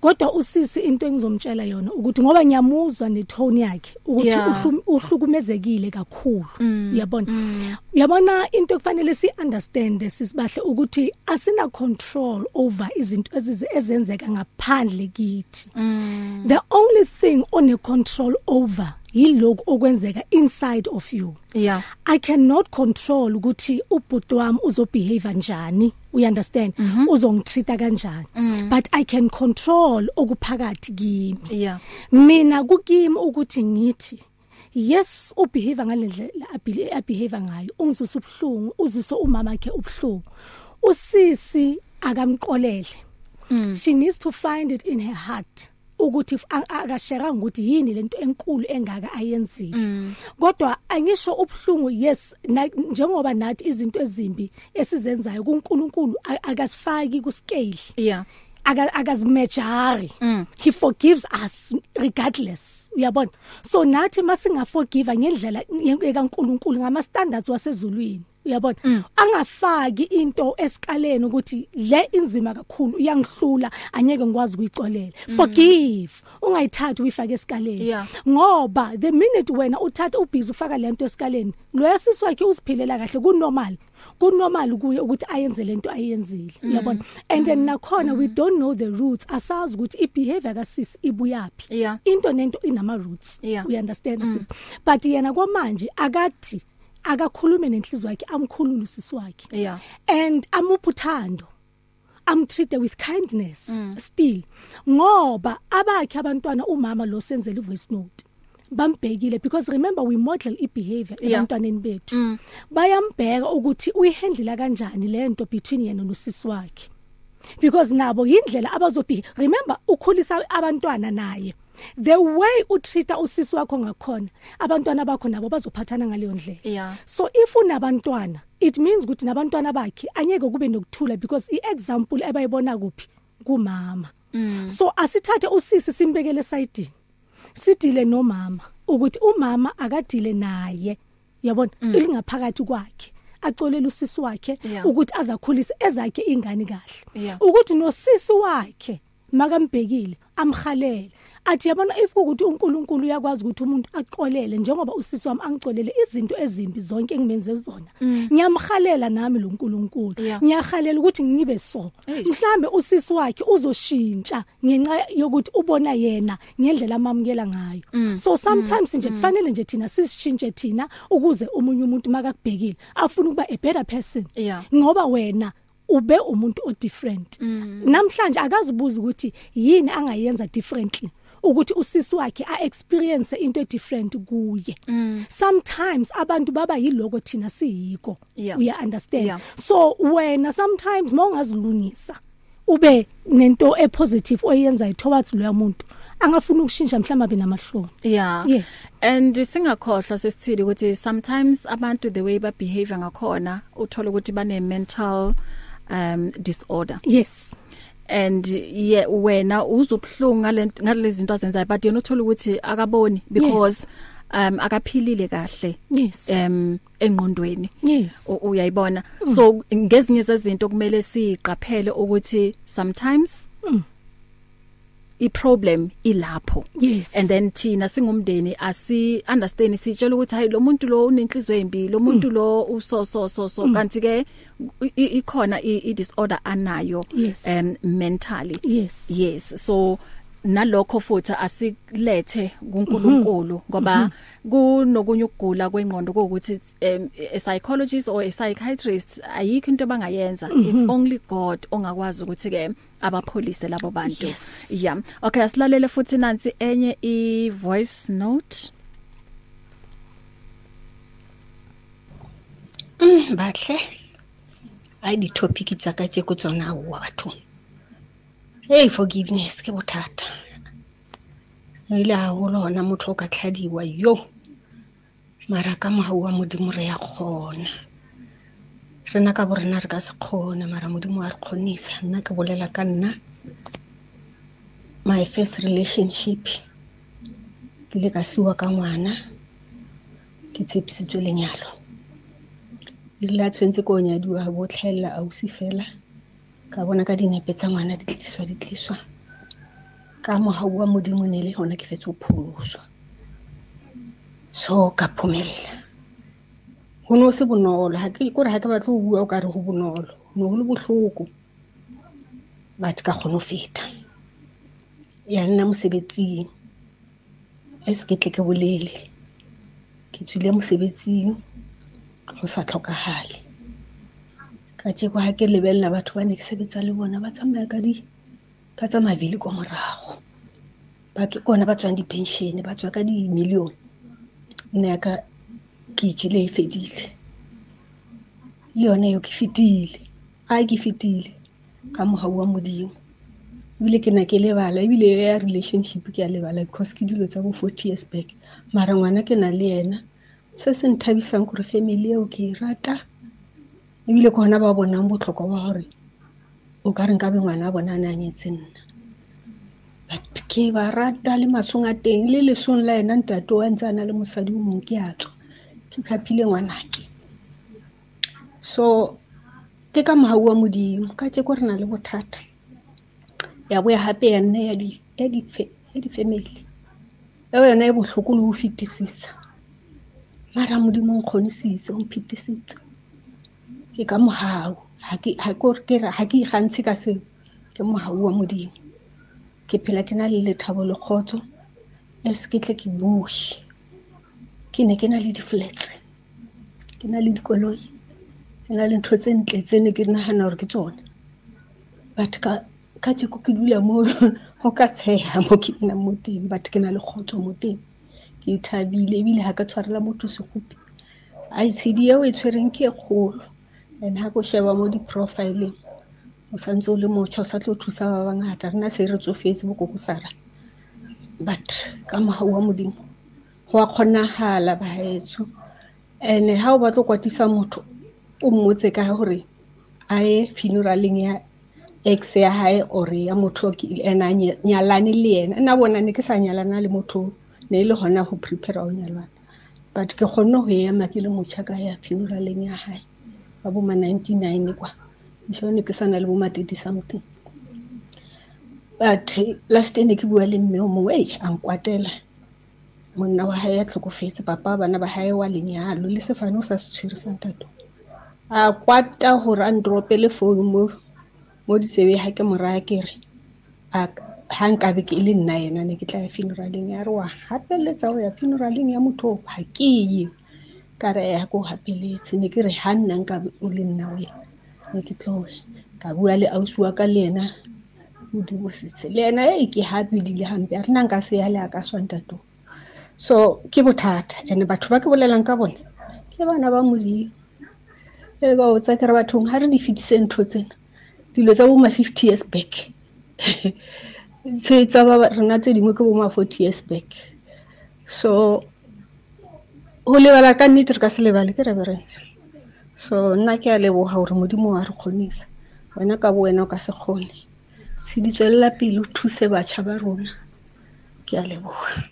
Kodwa usisi into engizomtshela yona ukuthi ngoba ngiyamuzwa netone yakhe ukuthi Yeah. uhlu- uhlukumezekile kakhulu. Uyabona? Uyabona into ekufanele si understand sisibahle ukuthi asina control over izinto ezize ezenzeka ngaphandle kithi. The only thing one control over yilokho okwenzeka inside of you. Yeah. I cannot control ukuthi ubhuti wami uzobehave njani you understand? Mm -hmm. uzongitreata kanjani? Mm. but I can control okuphakathi kimi. Yeah. Mina kukimi ukuthi ngithi yes ubehave ngalendlela abehave ngayo. Ungizwisa ubhlungu uzwisa umama wakhe ubhlungu usisi akamqolele. Mm. she needs to find it in her heart ukuthi akashera ukuthi yini lento enkulu engaka ayenzile. Kodwa angisho ubhlungu yes njengoba nathi izinto ezimbi esizenzayo kuNkulunkulu akasifaki ku scale yeah. Aka akazimejari he forgives us regardless. Uyabona so nathi masingaforgive ngendlela kaNkuluNkulu ngama standards wasezulwini uyabona angafaki into esikaleni ukuthi le inzima kakhulu iyangihlula anyeke ngikwazi ukuyicolela forgive. Ungayithathi uyifake esikaleni. Yeah. ngoba the minute wena uthatha ubhizi ufaka lento esikaleni lo yasisi wakhe usiphilela kahle kunormal. Kunormal kuye ukuthi ayenze lento ayenzile uyabona? And then nakhona we don't know the roots. Asazi ukuthi ibehavior kasisi ibuyapi Yeah. into nento inama roots. Yeah. we understand sis. But yena kwamanje akathi akakhulume nenhliziyo yakhe amkhulule usisi wakhe. Yeah. And amupha uthando. Amtreat with kindness mm. still. Ngoba abakhe abantwana umama lo senzele voice note. Bambhekile because remember we model ibehavior Yeah. ebantwaneni bethu mm. bayambheka ukuthi uyihandle kanjani lento between yena nosisi wakhe because nabo indlela abazobi remember ukhulisa abantwana naye the way utreata usisi wakho ngakhona abantwana bakho nabo bazophathana ngaleyo ndlela Yeah. so if unabantwana it means ukuthi nabantwana bakhe anyeke kube nokuthula because iexample ebayibona kuphi kumama mm. so asithathe usisi simbekele side sidile nomama ukuthi umama akadile naye. Yabona? Mm. ilingaphakathi kwakhe. Acolela usisi wakhe ukuthi azakhulise ezakhe ingane kahle. Ukuthi nosisi wakhe makambhekile amhalele. Athi yabona if ukuthi uNkulunkulu uyakwazi ukuthi umuntu aqolele njengoba usisi wami angicolele izinto ezimbi zonke engimenze zona ngiyamhalela nami lo nkulunkulu. Yeah. ngiyahalela ukuthi ngibe so. Eish. mhlambe usisi wakhe uzoshintsha ngenxa yokuthi ubona yena ngendlela amamukela ngayo. Mm. so sometimes nje kufanele nje thina sishintshe thina ukuze umunye umuntu makakubhekile afuna ukuba a better person. Yeah. ngoba wena ube umuntu o different. Namhlanje akazibuza ukuthi yini angayenza differently. Ukuthi usisi wakhe a experience into e different kuye sometimes abantu baba yiloko thina siyiko. Yeah. uya understand? Yeah. so wena sometimes mawungazilungisa ube nento e positive oyenzayo towards loya muntu angafuna ukushintsha mhlawumbe namahloni. Yeah. Yes. and singakhohlwa sesithili ukuthi sometimes abantu the way ba behave ngakhona uthola ukuthi bane mental um disorder. Yes. And ye wena uzubhlungu ngale ngalezi zinto azenzayo but yena uthola ukuthi akaboni because um akaphilile kahle yes. um engqondweni. Yes. Uyayibona. So ngezinye zezinto kumele siqaphele ukuthi sometimes iproblem ilapho. Yes. And then thina singumndeni asi understand sitshela ukuthi hayi lo muntu lo unenhliziyo embi lo muntu lo uso so so so kanti ke i- i- ikhona i i disorder anayo Yes. um mentally. Yes. Yes. So nalokho futhi asilethe kuNkulunkulu ngoba kunokunye ukugula kwengqondo ukuthi a psychologist or a psychiatrist ayikho into bangayenza it's only God ongakwazi ukuthi ke abapholise labo bantu. Yeah. Okay asilalele futhi nansi enye i voice note. Batle ai di-topic tsa ka tse ko tsona aowa bathong hey forgiveness ke bothata. Ile haholo gona motho o ka tlhadiwa yo. Mara ka mogau wa modimo re ya kgona. Rena ka borena re ka se kgone mara modimo wa re kgonisa. Nna ke bolela ka nna my first relationship ke ile ka siwa ka ngwana ke tshepisitswe lenyalo. Ile a tshwentse ko nyadiwa bo tlhaela ausi fela. Ka bona ka dinepe tsa ngwana di tliswa di tliswa. Ka mogau wa modimo ne le gona ke fetse go pholoswa. So ka phomelela go ne o se bonolo. Kore ga ke batle go bua o ka re go bonolo. Ne go le botlhoko but ka kgone go feta. Ya nna mosebetsing. E se ke tle ke bolele. Ke tswile mosebetsing. Go sa tlhokagale ka tseko ga ke lebelela batho ba ne ke sebetsa le bona ba tsamaya ka di ka tsa mavili kwa morago. Kona ba tswang di-pensione ba tswa ka di-million. Nna yaka ke itsile e fedile. Le yone eo ke fetile a ke fetile ka mogau wa modimo. Ebile ke na ke lebala ebile yo ya relationship ke a lebala because ke dilo tsa bo forty years back. Mara ngwana ke na le ena se se nthabisang gore family eo ke e rata ebile ke gona ba bonang botlhokwa ba gore o ka re nkabe ngwana a bona a ne a nyetse nna. But ke ba rata le matshong a teng le lesong la ena ntate wa ntse a na le mosadi o mongwe ke a tswa. Ke kgapile ngwanake. So ke ka mogau wa modimo. Ka tse ko re na le bothata. Ya boya gape ya nne ya di- ya di- ya di-family eo yona e botlhoko le go fetisisa. Mara modimo o nkgonisitse o mphetisitse ke ka mogau ha ke ikgantshe ka seo. Ke mogau wa modimo. Ke phela ke na le lethabo le kgotso e se ke tle ke bue. Ke ne ke na le di-flats ke na le dikoloi ke na le ntho tse ntle tse ne ke nagana gore ke tsone but ka tseko ke dula mo go ka tshega mo ke nnang mo teng. But ke na le kgotso mo teng. Ke thabile ebile ga ka tshwarela motho segopi icd eo e tshwereng ke e kgolo. And ga ko sheba mo di-profileng o santse o le motšha o sa tlo thusa ba bangata. Rena se re tsofetse bokoko sara. But ka mogau wa modimo go a kgonagala baetso and ha o batla go kwatisa motho o mmotse ka gore a ye funeraleng ya ex ya hae or ya motho o ene a nyalane le ena nna bona ne ke sa nyalana le motho o, ne e le gona go prepare go nyalana. But ke kgonne go ema ke le motšha ka ya funeraleng ya hae. Ninety nine kwa. Mšone ke sa na le boma thirty something. But last ne ke bua le mme o mongwe ei a nkwatela monna wa hae ya tlhokofetse papa bana ba hae wa lenyalo le sefane o sa se tshwere sa ntato a kwata gore a ndropele phone mo mo disebe ha ke moraya ke re. Ha nkabe ke le nna yena ne ke tla ya funeraleng ya re wa. Gapeletsa go ya funeraleng ya motho ga ke ye ka re ya ko gapeletse ne ke re ha nna nkabe o le nna wena ne ke tloge ka bua le ausi wa ka le ena modimositse le ena e ke habedile hampe. A rena nka se ya le a ka swantato so ke bothata. And batho ba ke bolelang ka bone ke bana ba modimo. E ka o tsa kere bathong ga re di fetise ntho tsena dilo tsa bo ma fifty years back. Tse tsa rena tse dingwe ke bo ma forty years back. So go lebala ka nnete re ka se lebale ke reverence so nna ke a leboga gore modimo wa re kgonisa wena ka bo wena o ka se kgone se di tswelela pele o thuse batšha ba rona ke a leboga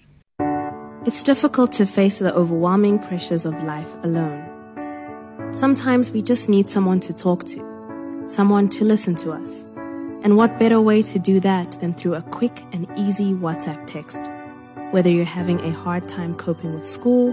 It's difficult to face the overwhelming pressures of life alone. Sometimes we just need someone to talk to, someone to listen to us. And what better way to do that than through a quick and easy WhatsApp text? Whether you're having a hard time coping with school,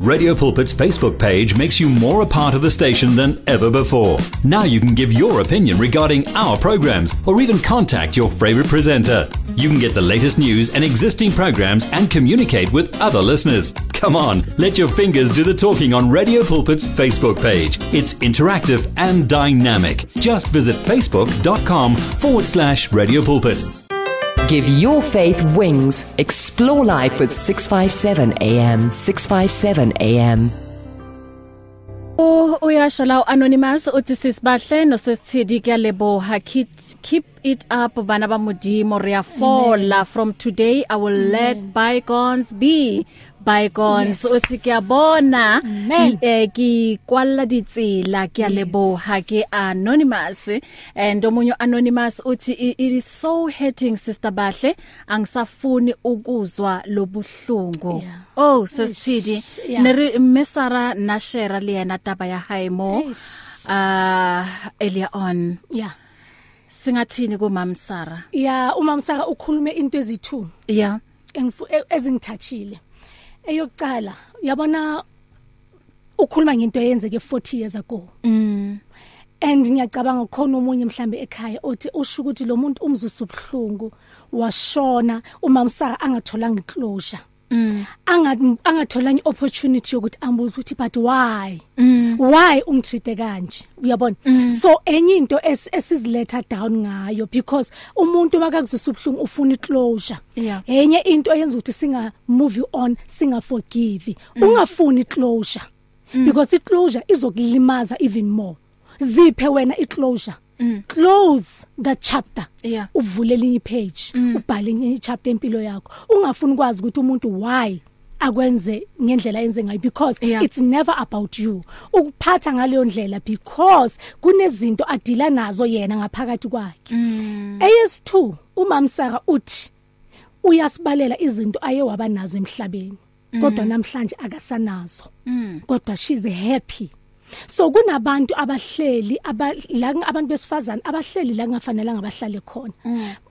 Radio Pulpit's Facebook page makes you more a part of the station than ever before. Now you can give your opinion regarding our programs or even contact your favorite presenter. You can get the latest news and existing programs and communicate with other listeners. Come on, let your fingers do the talking on Radio Pulpit's Facebook page. It's interactive and dynamic. Just visit facebook.com forward slash Radio Pulpit. Give your faith wings. Explore life with 657 AM. 657 AM. O uyasho la anonymous uthi sisibahle no sesithidi kuyaleboha keep keep it up bana ba modimo re fola from today i will let bygones be bygones uthi kuyabona eh ki kwalla ditsela kuyaleboha ke anonymous. And omunye anonymous uthi it is so hurting sister bahle. Angisafuni ukuzwa lobuhlungu Yeah. oh sesithidi Yeah. nere mesara na share le yena taba ya hae mo. Uh earlier on. Yeah. Singathini ku mam Sara? Ya uma msaka ukhulume into ezithu yeah. Engifu- e- ezingithathile. Eyokucala yabona ukhuluma ngento eyenzeke 40 years ago. Mm. And ngiyacabanga khona umunye mhlambe ekhaya othi usho ukuthi lo muntu umzusu ubhlungu washona uma msaka angatholanga closure mm. Anga angatholanga opportunity yokuthi ambuze ukuthi but why? Mm. Why ungitreat kanje? Uyabona? So enye into es- esiziletha down ngayo because umuntu makakuzusa ubhlungu ufuna iclosure. Yeah. enye into eyenza ukuthi singa move on singa forgive ungafuni closure because iclosure izokulimaza even more. Ziphe wena iclosure. Close the chapter. Yeah. uvule elinye page ubhale enye chapter empilo yakho. Ungafuni kwazi ukuthi umuntu why akwenze ngendlela yenze ngayo because Yeah. it's never about you. Ukuphatha ngaleyo ndlela because kunezinto adila nazo yena ngaphakathi kwakhe. AS2 umamsaka uthi uyasibalela izinto aye waba nazo emhlabeni kodwa namhlanje akasanazo. Kodwa she's happy. So kunabantu abahleli abala abantu besifazana abahleli la kungafanelanga abahlale khona.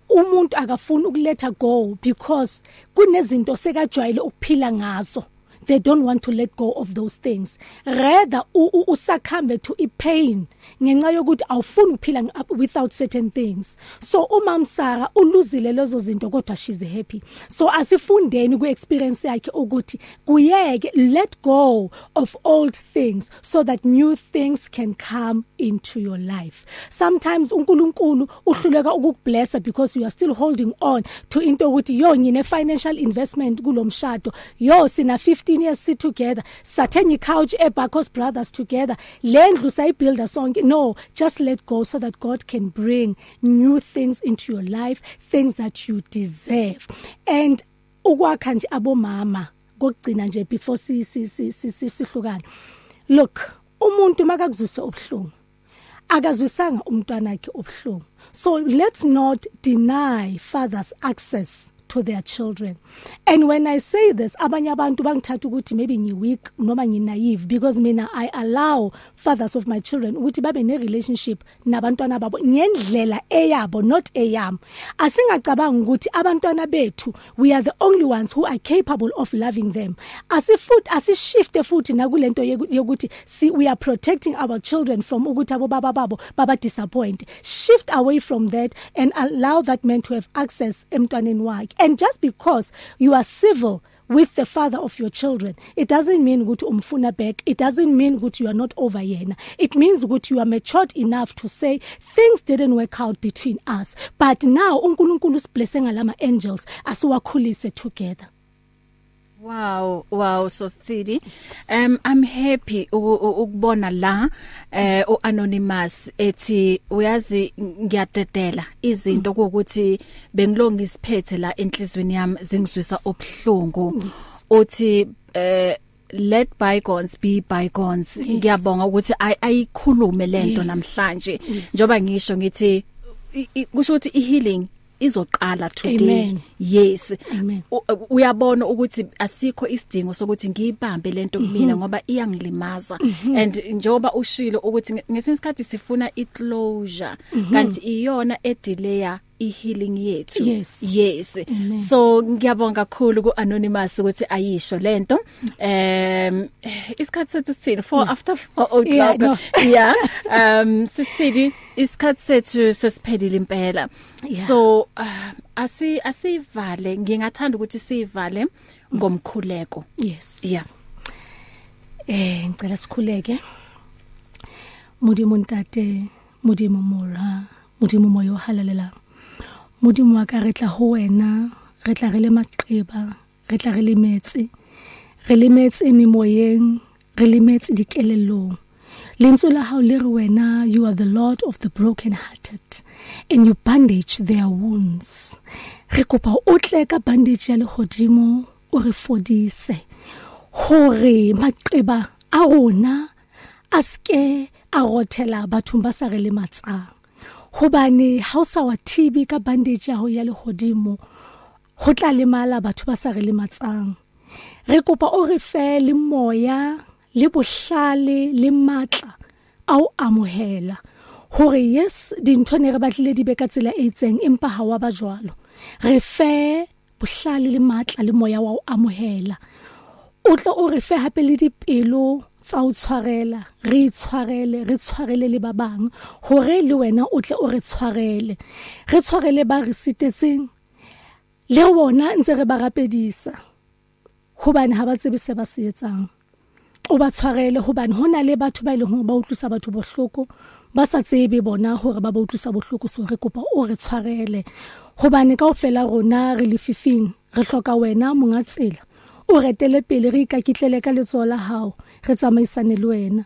Umuntu akafuni ukuletha go because kunezinto sekajwayele ukuphila ngazo. They don't want to let go of those things. Rather u- u- usakhambe to i pain ngenxa yokuthi awufuni ukuphila nge- without certain things. So uma msara uluzile lezo zinto kodwa she's happy. So asifundeni ku experience yakhe ukuthi kuyeke let go of old things so that new things can come into your life. Sometimes uNkulunkulu uhluleka ukukublessa because you are still holding on to into ukuthi yo ngine financial investment kulomshado yo sina 15 years sit together. Sathenga icouch eBarcos Brothers together. Lendlu sayibuilda sonke think no just let go so that God can bring new things into your life things that you deserve. And ukwakha nje abomama kokugcina nje before si sihlukana look umuntu makakuzwise ubhlungu akazwisanga umntwana wakhe ubhlungu so let's not deny fathers access. To their children. And when i say this abanye abantu bangithatha ukuthi maybe ngi weak noma ngi naive because mina i allow fathers of my children ukuthi babe ne relationship nabantwana babo ngendlela eyabo not eyami. Asingacabanga ukuthi abantwana bethu we are the only ones who are capable of loving them. Asifuthi asishifte futhi nakulento yokuthi see we are protecting our children from ukuthi abo baba babo baba disappoint shift away from that and allow that man to have access emntwaneni wakhe. And just because you are civil with the father of your children it doesn't mean ukuthi umfuna back. It doesn't mean ukuthi you are not over yena. It means ukuthi you are matured enough to say things didn't work out between us. But now uNkulunkulu siblesse ngalama angels asiwakhulise together. Wow, wow, so Sidi. Um I'm happy ukubona la eh u anonymous ethi uyazi ngiyadedela izinto ukuthi bengilonga isiphethe la enhlizweni yami zingizwisa obhlungu. Uthi eh let bygones be bygones. Ngiyabonga ukuthi ayikhulume lento namhlanje. Njoba ngisho ngithi kusho ukuthi i healing izoqala today. Amen. yes. Amen. U- uyabona ukuthi asikho isidingo sokuthi ngiyibambe lento kumina ngoba iyangilimaza. And njoba ushilo ukuthi nge- ngesinye isikhathi sifuna iclosure kanti iyona edelayer ihealing yethu. Yes. yes. So ngiyabonga kakhulu ku anonymous ukuthi ayisho lento um isikhathi sethu sithini? 4 after 4 Yeah, o'clock no. yeah. Um sisithi isikhathi sethu sesiphelile impela. Yeah. so uh, asi asivale ngingathanda ukuthi sivale ngomkhuleko. Yes. Yeah. Eh ngicela sikhuleke. Modimo ntate modimo mora modimo moyo halalela modimo wa ka re tla ho wena re tla re le maqeba re tla re le metsi re le metsi memoyeng re le metsi dikelellong. Lentswe la hao le re wena you are the lord of the broken hearted and you bandage their wounds. Re kopa o tle ka bandage ya lehodimo o re fodise hore maqeba a rona a ske a rothela bathong ba sa re le matsang. Hobane ha o sa wa thibi ka bandage ya ho ya lehodimo ho tla lemala batho ba sa re le matsang re kopa o re fe le moya le bohlale le matla ao amohela. Hore yes dintho ne re batlile di be ka tsela e itseng empa ha wa ba jwalo. Re fe bohlale le matla le moya wa ho amohela. O tlo o re fe hape le dipelo tsa o tshwarela re itshwarele re tshwarele le ba bang hore le wena o tle o re tshwarele. Re tshwarele ba re sitetseng le bona ntse re ba rapedisa. Hobane ha ba tsebe se ba se etsang. O ba tshwarele hobane hona le batho ba ileng hore ba utlwisa batho bohloko ba sa tsebe bona hore ba ba utlwisa bohloko so re kopa o re tshwarele. Hobane kaofela rona re lefifing re hloka wena monga tsela. O retele pele re ikakitlele ka letsoho la hao. Re tsamaisane le wena.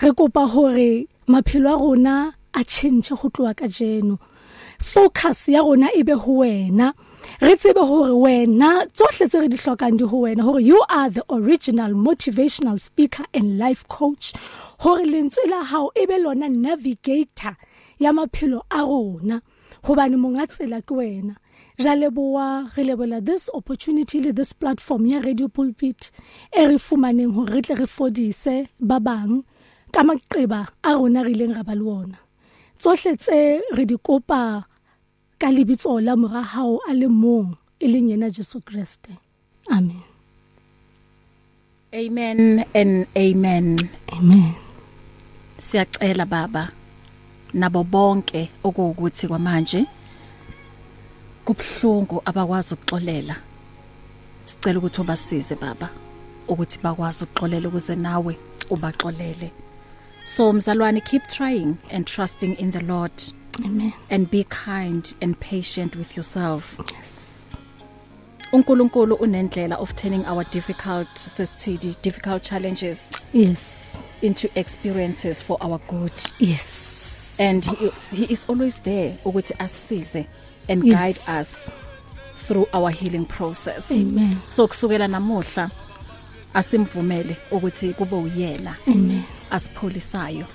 Re kopa hore maphelo a rona a change go tloa ka jeno focus ya rona e be ho wena. Re tsebe hore wena tsohle tse re di hlokang di ho wena hore you are the original motivational speaker and life coach. Hore lentswe la hao e be lona navigator ya maphelo a rona. Hobane monga tsela ke wena. Ra leboa re lebola this opportunity le this platform ya radio pulpit e re fumaneng hore re tle re fodise ba bang ka maqeba a rona re ileng ra ba le ona. Tsohle tse re di kopa ka lebitso la mora hao a le mong e leng yena Jesu Kriste amen. Amen and amen. Amen. Siyacela baba. Nabo bonke okuwukuthi kwamanje kubhlungu abakwazi ukuxolela. Sicela ukuthi ubasize baba ukuthi bakwazi ukuxolela ukuze nawe ubaxolele. So mzalwane keep trying and trusting in the lord. Amen. And be kind and patient with yourself. uNkulunkulu unendlela of turning our difficult sesithidi difficult challenges yes. into experiences for our good. Yes. And he, is- he is always there ukuthi asisize and Yes. guide us through our healing process Amen. so kusukela namuhla asimvumele ukuthi kube uyena Amen. asipholisayo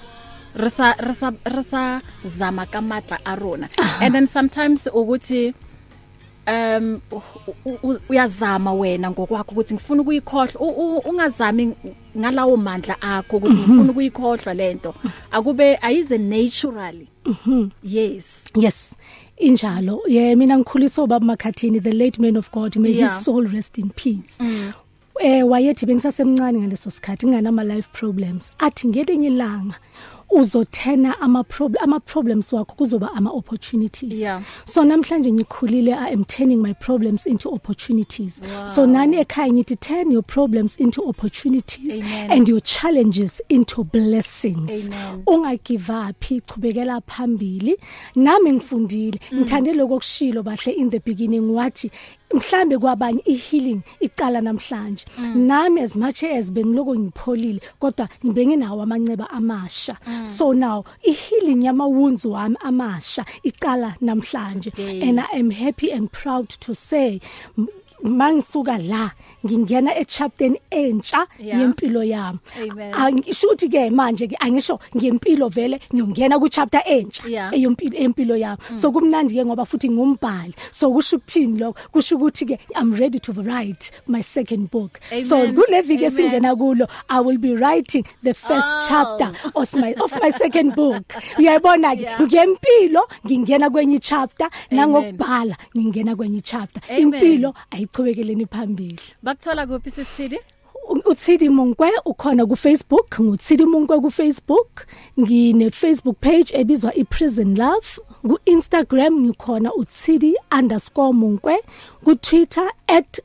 resa resa resa zama kamatla arona and then sometimes ukuthi um u- u- uyazama wena ngokwakho ukuthi ngifuna ukuyikhohlwa. U- u- ungazami ngalawo mandla akho ukuthi ngifuna ukuyikhohlwa lento akube ayize naturally. Yes. Yes. Injalo. Yeah mina ngikhuliswa ubaba Makhathini the late man of God may Yeah. his soul rest in peace. Eh wayethi bengisasemncane ngaleso sikhathi ngana ama life problems. Athi ngelinye ilanga uzothena ama problem ama problems wakho kuzoba ama opportunities. Yeah. so namhlanje ngikhulile i am turning my problems into opportunities. Wow. so nani ekhaya ngithi turn your problems into opportunities Amen. and your challenges into blessings. Amen. ungagive up chubekela phambili. Nami ngifundile. Ngithande lokushilo bahle in the beginning wathi mhlambe kwabanye ihealing iqala namhlanje. Nami as much as bengiloko ngipholile kodwa ngibenginawo amanceba amasha. So now ihealing yama wounds wami amasha iqala namhlanje Today. and I am happy and proud to say m- mangisuka la ngingena echapteni entsha Yeah. yempilo yami Amen. angisho ukuthi ke manje ke angisho ngempilo vele ngiyongena ku chapter entsha Yeah. eyompilo empilo yami so kumnandi ke ngoba futhi ngumbhali so kusho ukuthini lokho kusho ukuthi ke I'm ready to write my second book so Amen. kule viki Amen. esingena kulo I will be writing the first Oh. chapter of my of my second book uyayibona ke Yeah. ngempilo ngingena kwenye chapter Amen. nangokubhala ngingena kwenye chapter Amen. impilo ayiqhubekele phambili. Bakuthola kuphi sisithidi uThidi Munkwe ukhona ku Facebook nguThidi Munkwe ku Facebook ngine Facebook page ebizwa iPrison Love. Ku Instagram ngikhona uThidi_Munkwe ku Twitter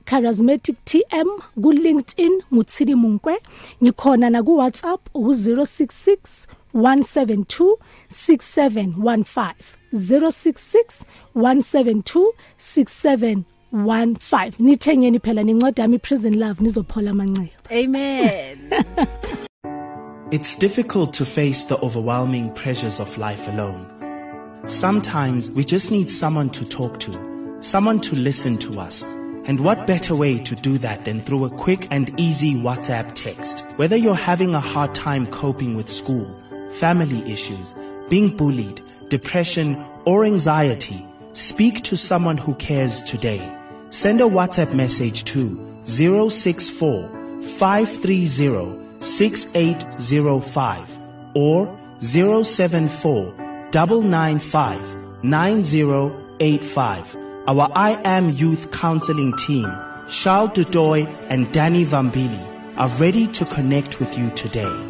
@charismatictm ku LinkedIn nguThidi Munkwe. Ngikhona na ku WhatsApp u066 172 6715 066 172 6715 nithengeni phela nencwadi yami Prison Love nizophola amanxeba amen It's difficult to face the overwhelming pressures of life alone. Sometimes we just need someone to talk to, someone to listen to us. And what better way to do that than through a quick and easy WhatsApp text? Whether you're having a hard time coping with school, family issues, being bullied, depression, or anxiety, speak to someone who cares today. Send a WhatsApp message to 064 530 6805 or 074 995 9085. Our I Am Youth Counseling team, Charles Dudoy and Danny Vambili, are ready to connect with you today.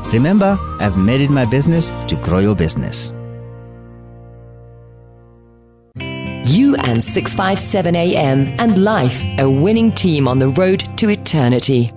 Remember, I've made it my business to grow your business. You and 657 AM and life, a winning team on the road to eternity.